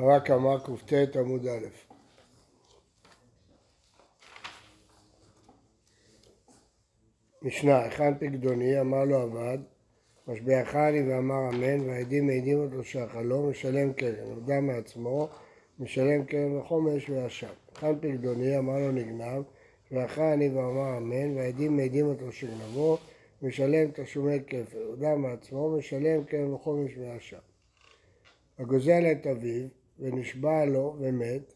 הר"ק קמא קט עמוד א' משנה, היכן פקדוני? אמר לו עבד, משביעך אני ואמר אמן, והעדים מעידים אותו שהחלום, משלם קרן, הודה מעצמו, משלם קרן וחומש וישב. היכן פקדוני? אמר לו נגנב, אני ואמר אמן, והעדים מעידים אותו שגנבו, משלם תשלומי כפל, הודה מעצמו, משלם קרן וחומש וישב. הגוזל את אביו ונשבע לו ומת,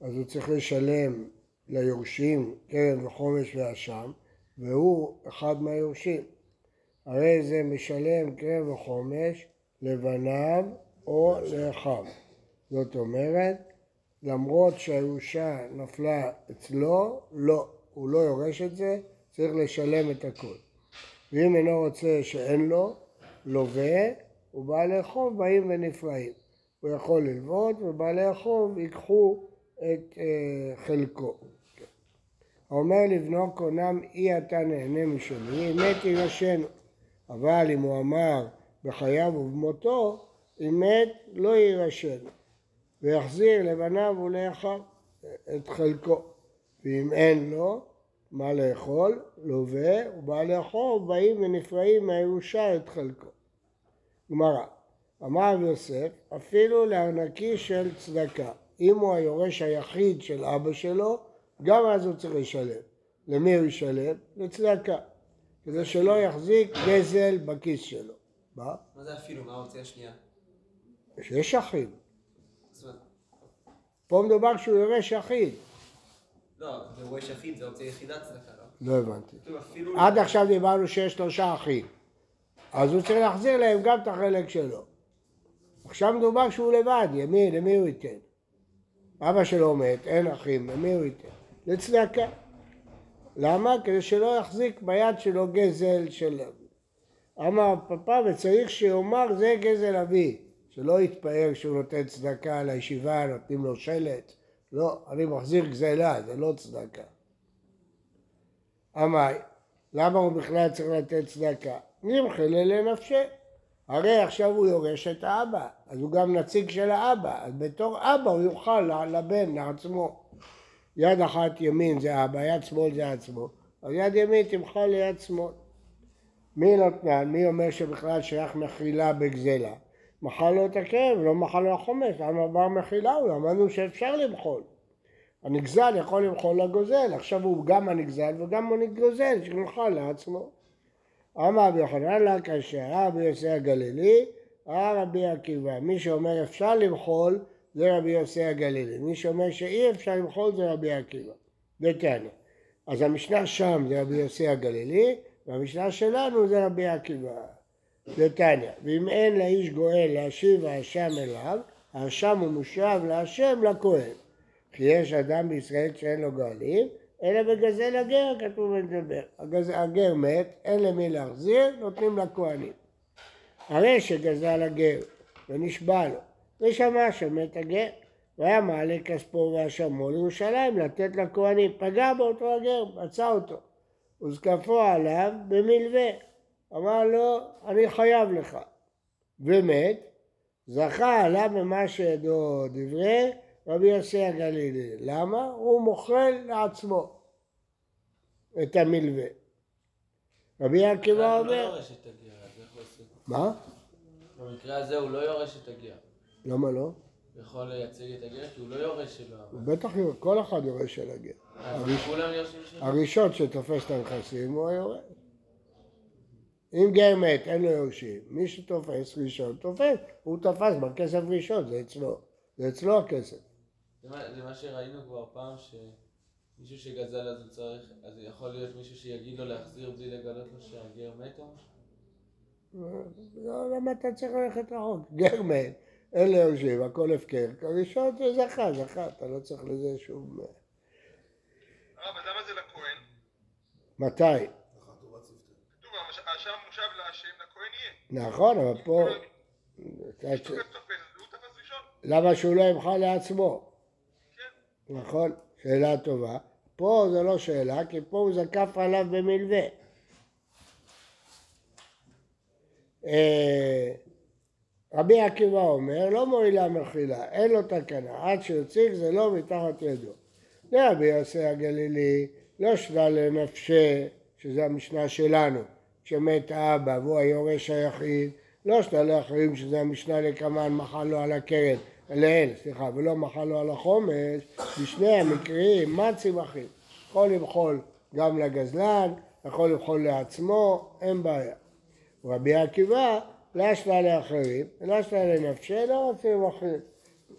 אז הוא צריך לשלם ליורשים קרן וחומש ואשם, והוא אחד מהיורשים. הרי זה משלם קרן וחומש לבניו או לאחיו. זאת אומרת, למרות שהירושה נפלה אצלו, לא, הוא לא יורש את זה, צריך לשלם את הכל. ואם אינו רוצה שאין לו, לווה, ובעלי החוב באים ונפרעים. הוא יכול ללוות, ובעלי החוב ייקחו את אה, חלקו. האומר לבנו קונם אי אתה נהנה משלי, מת יירשנו. אבל אם הוא אמר בחייו ובמותו, אם מת לא יירשנו. ויחזיר לבניו ולאחיו את חלקו. ואם אין לו מה לאכול, לווה, ובעלי החוב באים ונפרעים מהירושה את חלקו. גמרא, אמר יוסף, אפילו לארנקי של צדקה. אם הוא היורש היחיד של אבא שלו, גם אז הוא צריך לשלם. למי הוא ישלם? לצדקה. כדי שלא יחזיק גזל בכיס שלו. מה? מה זה אפילו? מה האופציה השנייה? שיש אחים. פה מדובר שהוא יורש יחיד. לא, זה יורש יחיד, זה אופציה יחידה צדקה, לא? לא הבנתי. עד עכשיו דיברנו שיש שלושה אחים. אז הוא צריך להחזיר להם גם את החלק שלו. עכשיו מדובר שהוא לבד, ימי, למי הוא ייתן? אבא שלו מת, אין אחים, למי הוא ייתן? לצדקה. למה? כדי שלא יחזיק ביד שלו גזל של אבי. אמר פפא וצריך שיאמר זה גזל אבי, שלא יתפאר שהוא נותן צדקה לישיבה, נותנים לו שלט. לא, אני מחזיר גזלה, זה לא צדקה. אמר, למה הוא בכלל צריך לתת צדקה? נמחלה לנפשי. הרי עכשיו הוא יורש את האבא, אז הוא גם נציג של האבא, אז בתור אבא הוא יוכל לבן, לעצמו. יד אחת ימין זה אבא, יד שמאל זה עצמו, אז יד ימין תמחל ליד שמאל. מי נותנן? מי אומר שבכלל שייך מחילה בגזלה? מחל לו את הכאב, לא מחל לו החומש, למה בר מחילה? הוא אמרנו שאפשר למחול. הנגזל יכול למחול לגוזל, עכשיו הוא גם הנגזל וגם הוא גוזל, שימחל לעצמו. אמר רבי יוחנן לה כאשר רבי יוסי הגלילי, רבי עקיבא, מי שאומר אפשר למחול זה רבי יוסי הגלילי, מי שאומר שאי אפשר למחול זה רבי עקיבא, דתניא. אז המשנה שם זה רבי יוסי הגלילי, והמשנה שלנו זה רבי עקיבא, דתניא. ואם אין לאיש גואל להשיב האשם אליו, האשם הוא מושב להשם לכהן. כי יש אדם בישראל שאין לו גואלים, אלא בגזל הגר כתוב ונדבר. הגר מת, אין למי להחזיר, נותנים לכהנים. הרי שגזל הגר ונשבע לו, ושמע שמת הגר, והיה מעלה כספו ואשמו לירושלים לתת לכהנים, פגע באותו הגר, מצא אותו, וזקפו עליו במלווה, אמר לו, אני חייב לך, ומת, זכה עליו ממה שידעו דברי רבי יוסי הגלילי. למה? הוא מוכר לעצמו את המלווה. רבי עקיבא אומר... מה? במקרה הזה הוא לא יורש את הגר. למה לא? הוא יכול לייצג את הגר כי הוא לא יורש שלו. הוא בטח, כל אחד יורש של הגר. הראשון שתופס את הנכסים הוא היורש. אם גר מת, אין לו יורשים, מי שתופס ראשון תופס, הוא תפס בכסף ראשון, זה אצלו, זה אצלו הכסף. זה מה, זה מה שראינו כבר פעם, שמישהו שגזל אז הוא צריך, אז יכול להיות מישהו שיגיד לו להחזיר בלי לגלות לו שהגר מת או משהו? לא, למה אתה צריך ללכת רחוק? גר מת, אין לו יורשים, הכל הפקר, הראשון זה זכה, זכה, אתה לא צריך לזה שום... הרב, אז למה זה לכהן? מתי? כתוב, השם מושב להשם, לכהן יהיה. נכון, אבל פה... למה שהוא לא ימחל לעצמו? נכון, שאלה טובה. פה זה לא שאלה, כי פה הוא זקף עליו במלווה. אה, רבי עקיבא אומר, לא מועילה מחילה, אין לו תקנה, עד שיציג זה לא מתחת ידו. לרבי יוסי הגלילי, לא שווה לנפשה, שזה המשנה שלנו, שמת האבא והוא היורש היחיד, לא שווה לאחרים שזה המשנה לקמן מחל לו על הקרן, לאל, סליחה, ולא מחל לו על החומש, בשני המקרים מה צמחים? יכול למחול גם לגזלן, יכול למחול לעצמו, אין בעיה. רבי עקיבא ישווה לאחרים, לא לנפשי, לא רוצים אחרים.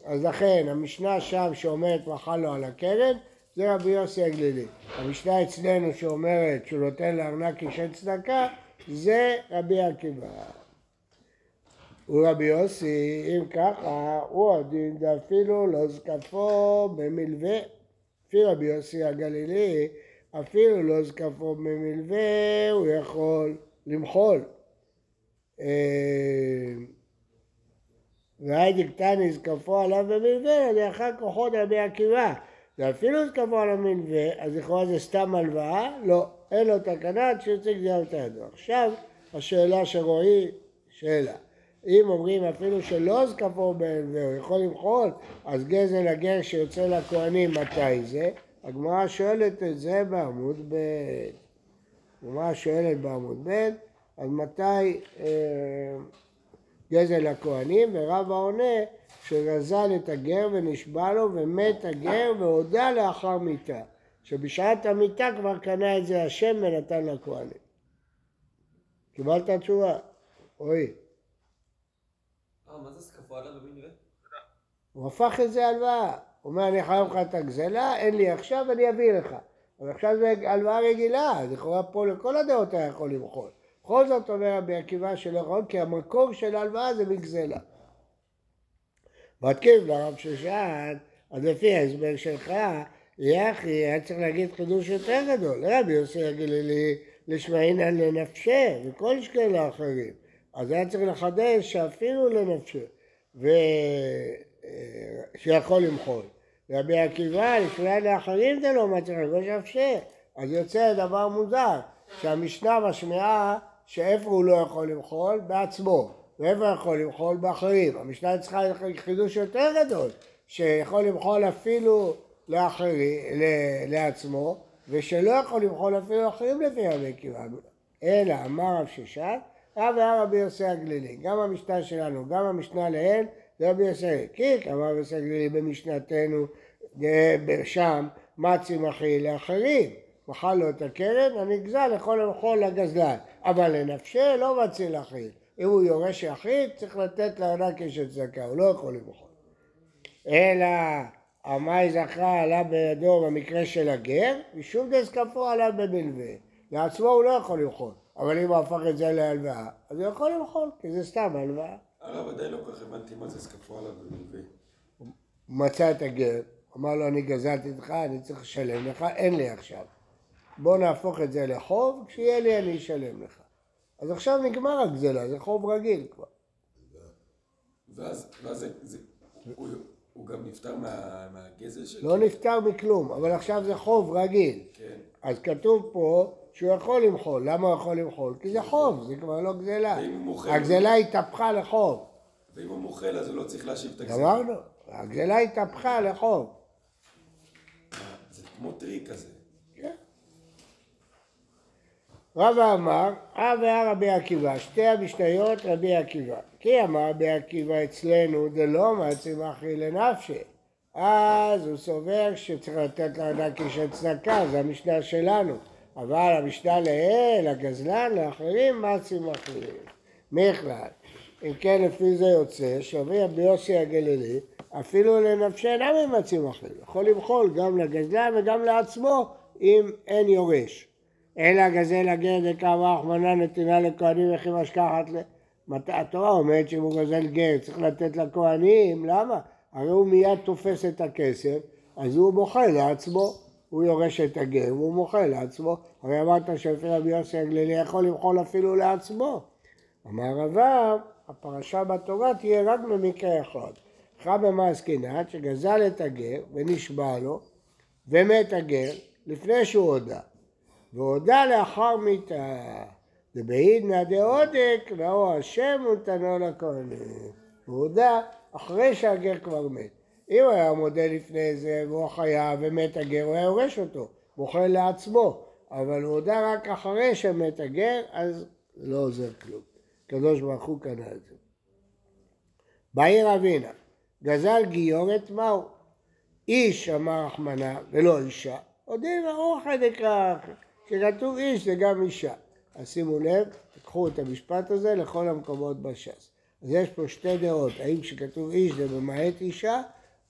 אז לכן המשנה שם שאומרת מחל לו על הקרן זה רבי יוסי הגלילי. המשנה אצלנו שאומרת שהוא נותן לארנק אישי צדקה זה רבי עקיבא. ורבי יוסי, אם ככה, הוא הדין דאפילו לא זקפו במלווה. לפי רבי יוסי הגלילי, אפילו לא זקפו במלווה, הוא יכול למחול. והיידיק תני זקפו עליו במלווה, לאחר כוחות רבי עקיבא. ואפילו זקפו עליו במלווה, אז לכאורה זה סתם הלוואה? לא, אין לו תקנה עד שיוצא הידו. עכשיו, השאלה שרועי, שאלה. אם אומרים אפילו שלא זקפו במלווה, הוא יכול למחול, אז גזל הגר שיוצא לכהנים, מתי זה? הגמרא שואלת את זה בעמוד ב'. הגמרא שואלת בעמוד ב', אז מתי אה, גזל הכהנים, ורבא עונה שגזל את הגר ונשבע לו ומת הגר והודה לאחר מיתה. שבשעת המיתה כבר קנה את זה השם ונתן לכהנים. קיבלת תשובה? רועי. אה? הוא הפך את זה הלוואה. הוא אומר, אני חייב לך את הגזלה, אין לי עכשיו, אני אביא לך. אבל עכשיו זה הלוואה רגילה, לכאורה פה לכל הדעות היה יכול למחול. בכל זאת אומר רבי עקיבא שלא יכול, כי המקור של ההלוואה זה מגזלה. מתקיף לרב שושן, אז לפי ההסבר שלך, יחי היה צריך להגיד חידוש יותר גדול. רבי יוסי הגלילי לשמעינן לנפשה, וכל שכן לאחרים. אז היה צריך לחדש שאפילו ו... שיכול למחול. רבי עקיבא, לפני לאחרים זה לא מצליח לגוש נפשה. אז יוצא דבר מוזר, שהמשנה משמיעה שאיפה הוא לא יכול למחול? בעצמו. ואיפה יכול למחול? באחרים. המשנה צריכה חידוש יותר גדול, שיכול למחול אפילו לאחרים, לעצמו, ושלא יכול למחול אפילו לאחרים לפי רבי עקיבא. אלא אמר רב ששת, רב רבי יוסי הגלילי. גם המשנה שלנו, גם המשנה לאל, זה רבי יוסי. כי אמר רבי יוסי הגלילי במשנתנו, שם, מה צמחי לאחרים. מחל לו את הקרן, הנגזל יכול למחול לגזלן. אבל לנפשה לא מציל אחיד. אם הוא יורש יחיד, צריך לתת לארנק יש צדקה, הוא לא יכול למחול. אלא המאי זכרה עלה בידו במקרה של הגר, ושום דסקפו עליו במלווה. לעצמו הוא לא יכול למחול, אבל אם הוא הפך את זה להלוואה, אז הוא יכול למחול, כי זה סתם הלוואה. הרב עדיין לא כל כך הבנתי מה זה סקפו עליו במלווה. הוא מצא את הגר, אמר לו אני גזלתי אותך, אני צריך לשלם לך, אין לי עכשיו. בוא נהפוך את זה לחוב, כשיהיה לי אני אשלם לך. אז עכשיו נגמר הגזלה, זה חוב רגיל כבר. ואז, ואז זה, זה, הוא, הוא גם נפטר מה, מהגזל שלו? לא נפטר מכלום, אבל עכשיו זה חוב רגיל. כן. אז כתוב פה שהוא יכול למחול. למה הוא יכול למחול? כי זה חוב, זה כבר לא גזלה. הגזלה התהפכה לחוב. ואם הוא מוחל אז הוא לא צריך להשיב את הגזלה. אמרנו, הגזלה התהפכה לחוב. זה כמו טריק כזה. רבא אמר, ואה רבי עקיבא, שתי המשניות רבי עקיבא. כי אמר רבי עקיבא אצלנו, זה לא מעצים אחי לנפשי. אז הוא סובר שצריך לתת לארנק איש הצדקה, זה המשנה שלנו. אבל המשנה לאל, הגזלן, לאחרים, מעצים אחרים. מכלל. אם כן, לפי זה יוצא, שאומרים רבי יוסי הגלילי, אפילו לנפשי אינם ממצים אחרים. יכול למחול גם לגזלן וגם לעצמו, אם אין יורש. אלא גזל הגר דקאמר רחמנא נתינה לכהנים וכי משכחת ל... התורה אומרת שאם הוא גזל גר צריך לתת לכהנים, למה? הרי הוא מיד תופס את הכסף, אז הוא מוכר לעצמו, הוא יורש את הגר והוא מוכר לעצמו, הרי אמרת שלפי רבי יוסי הגלילי יכול למחול אפילו לעצמו. אמר רבב, הפרשה בתורה תהיה רק במקרה אחד. חי במה עסקינן שגזל את הגר ונשבע לו ומת הגר לפני שהוא הודה. והודה לאחר מיתה. דבעידנא דעודק, והוא השם ונתנו לכהנים. הוא הודה אחרי שהגר כבר מת. אם היה מודה לפני זה והוא חייב ומת הגר, הוא היה יורש אותו, מוכר לעצמו, אבל הוא הודה רק אחרי שמת הגר, אז לא עוזר כלום. הקדוש ברוך הוא קנה את זה. בעיר אבינה, גזל גיורת מהו? איש אמר רחמנה ולא אישה, הודיע אורחא דקרא, כשכתוב איש זה גם אישה. אז שימו לב, תקחו את המשפט הזה לכל המקומות בש"ס. אז יש פה שתי דעות, האם כשכתוב איש זה ממעט אישה,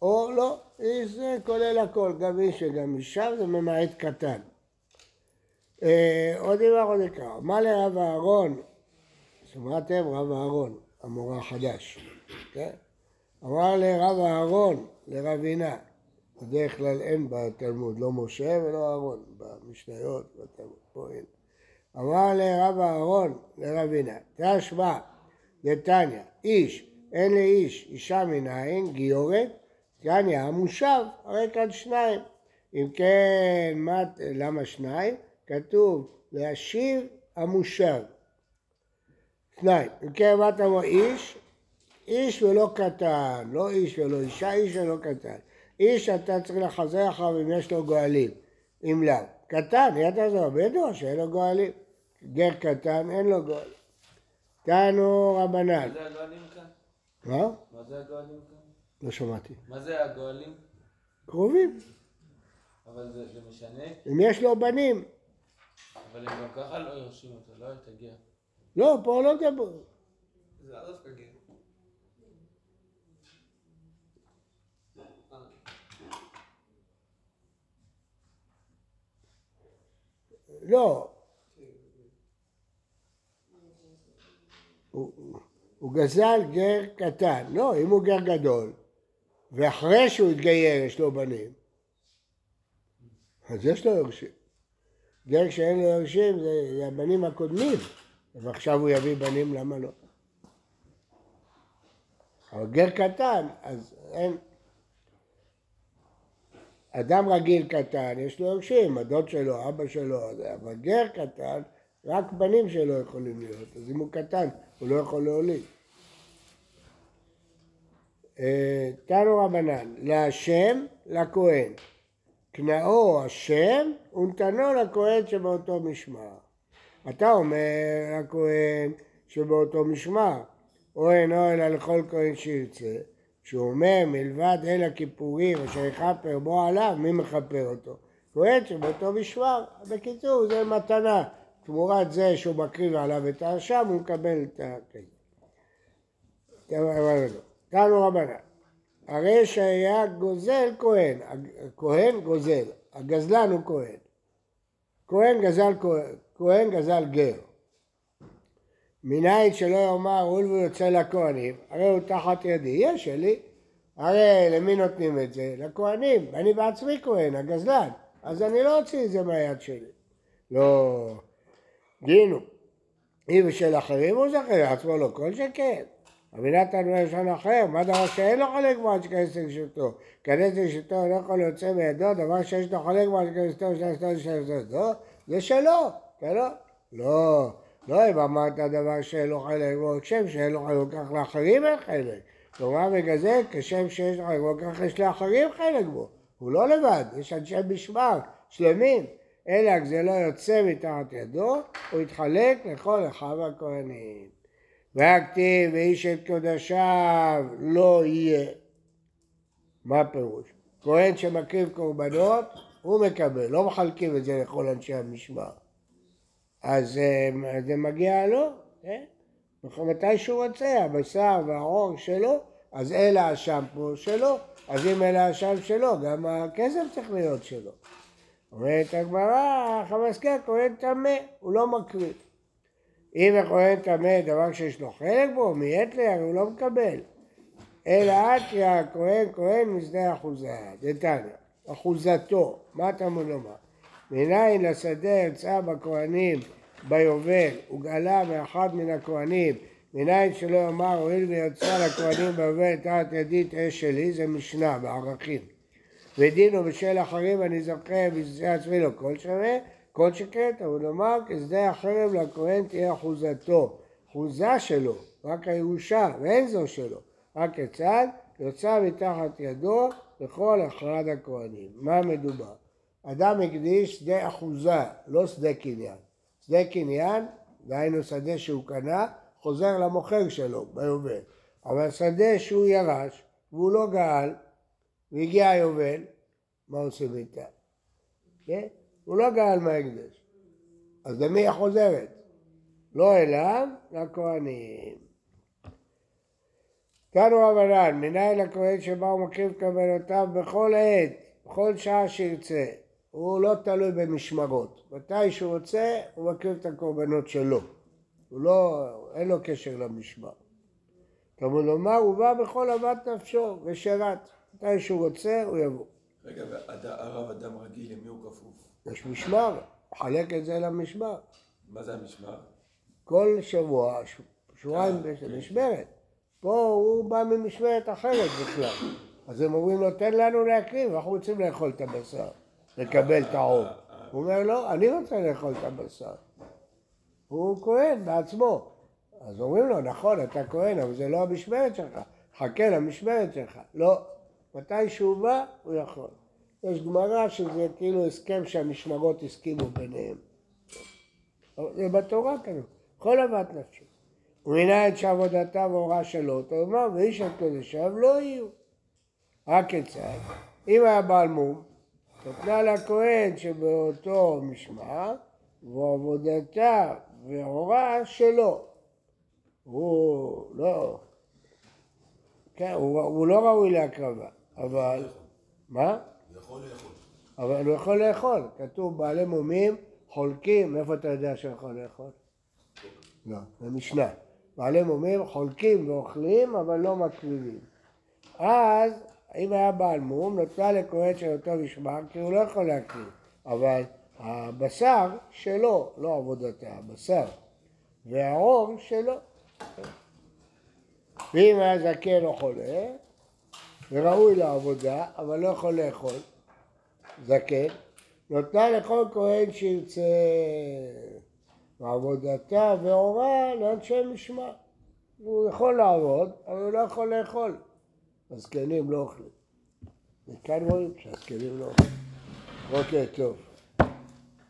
או לא, זה כולל הכל, גם איש וגם אישה, זה ממעט קטן. אה, עוד דבר עוד נקרא, מה לרב אהרון, שמעתם רב אהרון, המורה החדש, כן? אמר לרב אהרון, לרב עינה, בדרך כלל אין בתלמוד, לא משה ולא אהרון, במשניות, בתלמוד, פה אין. אמר לרב אהרון, לרב עינה, תשמע, נתניה, איש, אין לאיש אישה מנין, גיורת, תניא המושב, הרי כאן שניים. אם כן, מה, למה שניים? כתוב להשיב המושב. שניים. אם כן, מה אתה אומר? איש, איש ולא קטן, לא איש ולא אישה, איש ולא קטן. איש אתה צריך לחזר אחריו אם יש לו גואלים, אם לאו. קטן, ידע זה בדוע שאין לו גואלים. גר קטן, אין לו גואלים. תנו רבנן. מה זה הגואלים כאן? מה? מה זה הגואלים כאן? לא שמעתי. מה זה הגואלים? קרובים. אבל זה, זה משנה, אם יש לו בנים. אבל הם גם ככה לא יורשים אותו, לא תגיע. לא, פה לא מדבר. זה לא דווקא גר. לא. הוא, הוא גזל גר קטן. לא, אם הוא גר גדול, ואחרי שהוא התגייר יש לו בנים, אז יש לו יורשים. גר שאין לו יורשים זה, זה הבנים הקודמים, ועכשיו הוא יביא בנים, למה לא? אבל גר קטן, אז אין... אדם רגיל קטן, יש לו יורשים, הדוד שלו, אבא שלו, אבל גר קטן, רק בנים שלו יכולים להיות, אז אם הוא קטן, הוא לא יכול להוליד. אה, תנו רבנן, להשם, לכהן. קנאו השם ונתנו לכהן שבאותו משמר. אתה אומר לכהן שבאותו משמר, או אינו אלא לכל כהן שירצה, שהוא אומר מלבד אל הכיפורים אשר יכפר בו עליו, מי מכפר אותו? כהן שבאותו משמר. בקיצור, זה מתנה. תמורת זה שהוא מקריב עליו את האשם, הוא מקבל את הכסף. תנו רבנן, הרי שהיה גוזל כהן, כהן גוזל, הגזלן הוא כהן. כהן גזל כהן, כהן גזל גר. מניין שלא יאמר הול ויוצא לכהנים, הרי הוא תחת ידי, יש שלי. הרי למי נותנים את זה? לכהנים, ואני בעצמי כהן, הגזלן, אז אני לא אוציא את זה מהיד שלי. לא, גינו. אם בשל אחרים הוא זכר, לעצמו לא כל שכן. רבי נתן אומר לשון אחר, מה דבר שאין לו חלק בו עד שכנס לרשותו? כנס לרשותו לא יכול להוצא מידו, דבר שיש לו חלק בו עד שכנס לרשותו ושכנס לרשותו, זה שלו, כן לא? לא, לא אם אמרת דבר שאין לו חלק בו, כשם שאין לו חלק, כך לאחרים אין חלק. כלומר בגלל זה, כשם שיש לו חלק בו, כך יש לאחרים חלק בו. הוא לא לבד, יש אנשי משמר שלמים. אלא זה לא יוצא מתחת ידו, הוא יתחלק לכל אחיו הכהנים. והכתיב ואיש את קודשיו לא יהיה. מה הפירוש? כהן שמקריב קורבנות, הוא מקבל, לא מחלקים את זה לכל אנשי המשמר. אז אה, זה מגיע לו, כן? מתי שהוא רוצה, הבשר והעור שלו, אז אלה השמפו שלו, אז אם אלה השם שלו, גם הכסף צריך להיות שלו. אומרת הגמרא, חמאסקי כהן טמא, הוא לא מקריב. אם הכהן טמא דבר שיש לו חלק בו, מעת לי, הרי הוא לא מקבל. אלא אתיה הכהן כהן משדה אחוזה, דתניא, אחוזתו, מה אתה אמור לומר? מניין לשדה יצאה בכהנים ביובל וגאלה מאחד מן הכהנים. מניין שלא יאמר הואיל ויצא לכהנים ביובל תחת ידית אש שלי זה משנה בערכים. ודינו בשל אחרים אני זוכה בשדה עצמי לא כל שווה כל שכן, אבל נאמר כשדה החרב לכהן תהיה אחוזתו, אחוזה שלו, רק הירושה, ואין זו שלו. רק כיצד? יוצא מתחת ידו לכל אחד הכהנים. מה מדובר? אדם הקדיש שדה אחוזה, לא שדה קניין. שדה קניין, דהיינו שדה שהוא קנה, חוזר למוכר שלו ביובל. אבל שדה שהוא ירש והוא לא גאל והגיע היובל, מה עושים איתה? כן? הוא לא גאל מההקדש. אז למי היא חוזרת? לא אליו, לכהנים. תנו רבנן, מנין לכהן שבא ומקריב קבלותיו בכל עת, בכל שעה שירצה. הוא לא תלוי במשמרות. מתי שהוא רוצה, הוא מקריב את הקורבנות שלו. הוא לא, אין לו קשר למשמר. תלמוד לומר, הוא בא בכל אהבת נפשו ושירת. מתי שהוא רוצה, הוא יבוא. רגע, והרב אדם רגיל, למי הוא כפוף? יש משמר, חלק את זה למשמר. מה זה המשמר? כל שבוע, שבועיים אה, כן. במשמרת. פה הוא בא ממשמרת אחרת בכלל. אז הם אומרים לו, תן לנו להקריב, אנחנו רוצים לאכול את הבשר, לקבל את העור. הוא אומר, לא, אני רוצה לאכול את הבשר. הוא כהן בעצמו. אז אומרים לו, נכון, אתה כהן, אבל זה לא המשמרת שלך, חכה למשמרת שלך. לא, מתי שהוא בא, הוא יכול. יש גמרא שזה כאילו הסכם שהמשמרות הסכימו ביניהם. זה בתורה כתוב, כל אהבת נפשו. ומנין שעבודתה והוראה שלו, תאמר, ואיש את קודשיו לא יהיו. רק כיצד? אם היה בעל מום, נתנה לכהן שבאותו משמר, ועבודתה והוראה שלו. הוא לא, כן, הוא, הוא לא ראוי להקרבה, אבל, מה? אבל הוא יכול לאכול, כתוב בעלי מומים חולקים, מאיפה אתה יודע שהוא יכול לאכול? לא, זה משנה. בעלי מומים חולקים ואוכלים, אבל לא מקריבים. אז, אם היה בעל מום, נותנה לכהן של אותו משמר, כי הוא לא יכול להקריב. אבל הבשר שלו, לא עבודתה, הבשר. והעור שלו. ואם היה זקן או חולה, וראוי לעבודה, אבל לא יכול לאכול, זקן, נותנה לכל כהן שירצה ועבודתה והורה לאנשי משמר. הוא יכול לעבוד, אבל הוא לא יכול לאכול. הזקנים לא אוכלים. וכאן רואים שהזקנים לא אוכלים. אוקיי, טוב.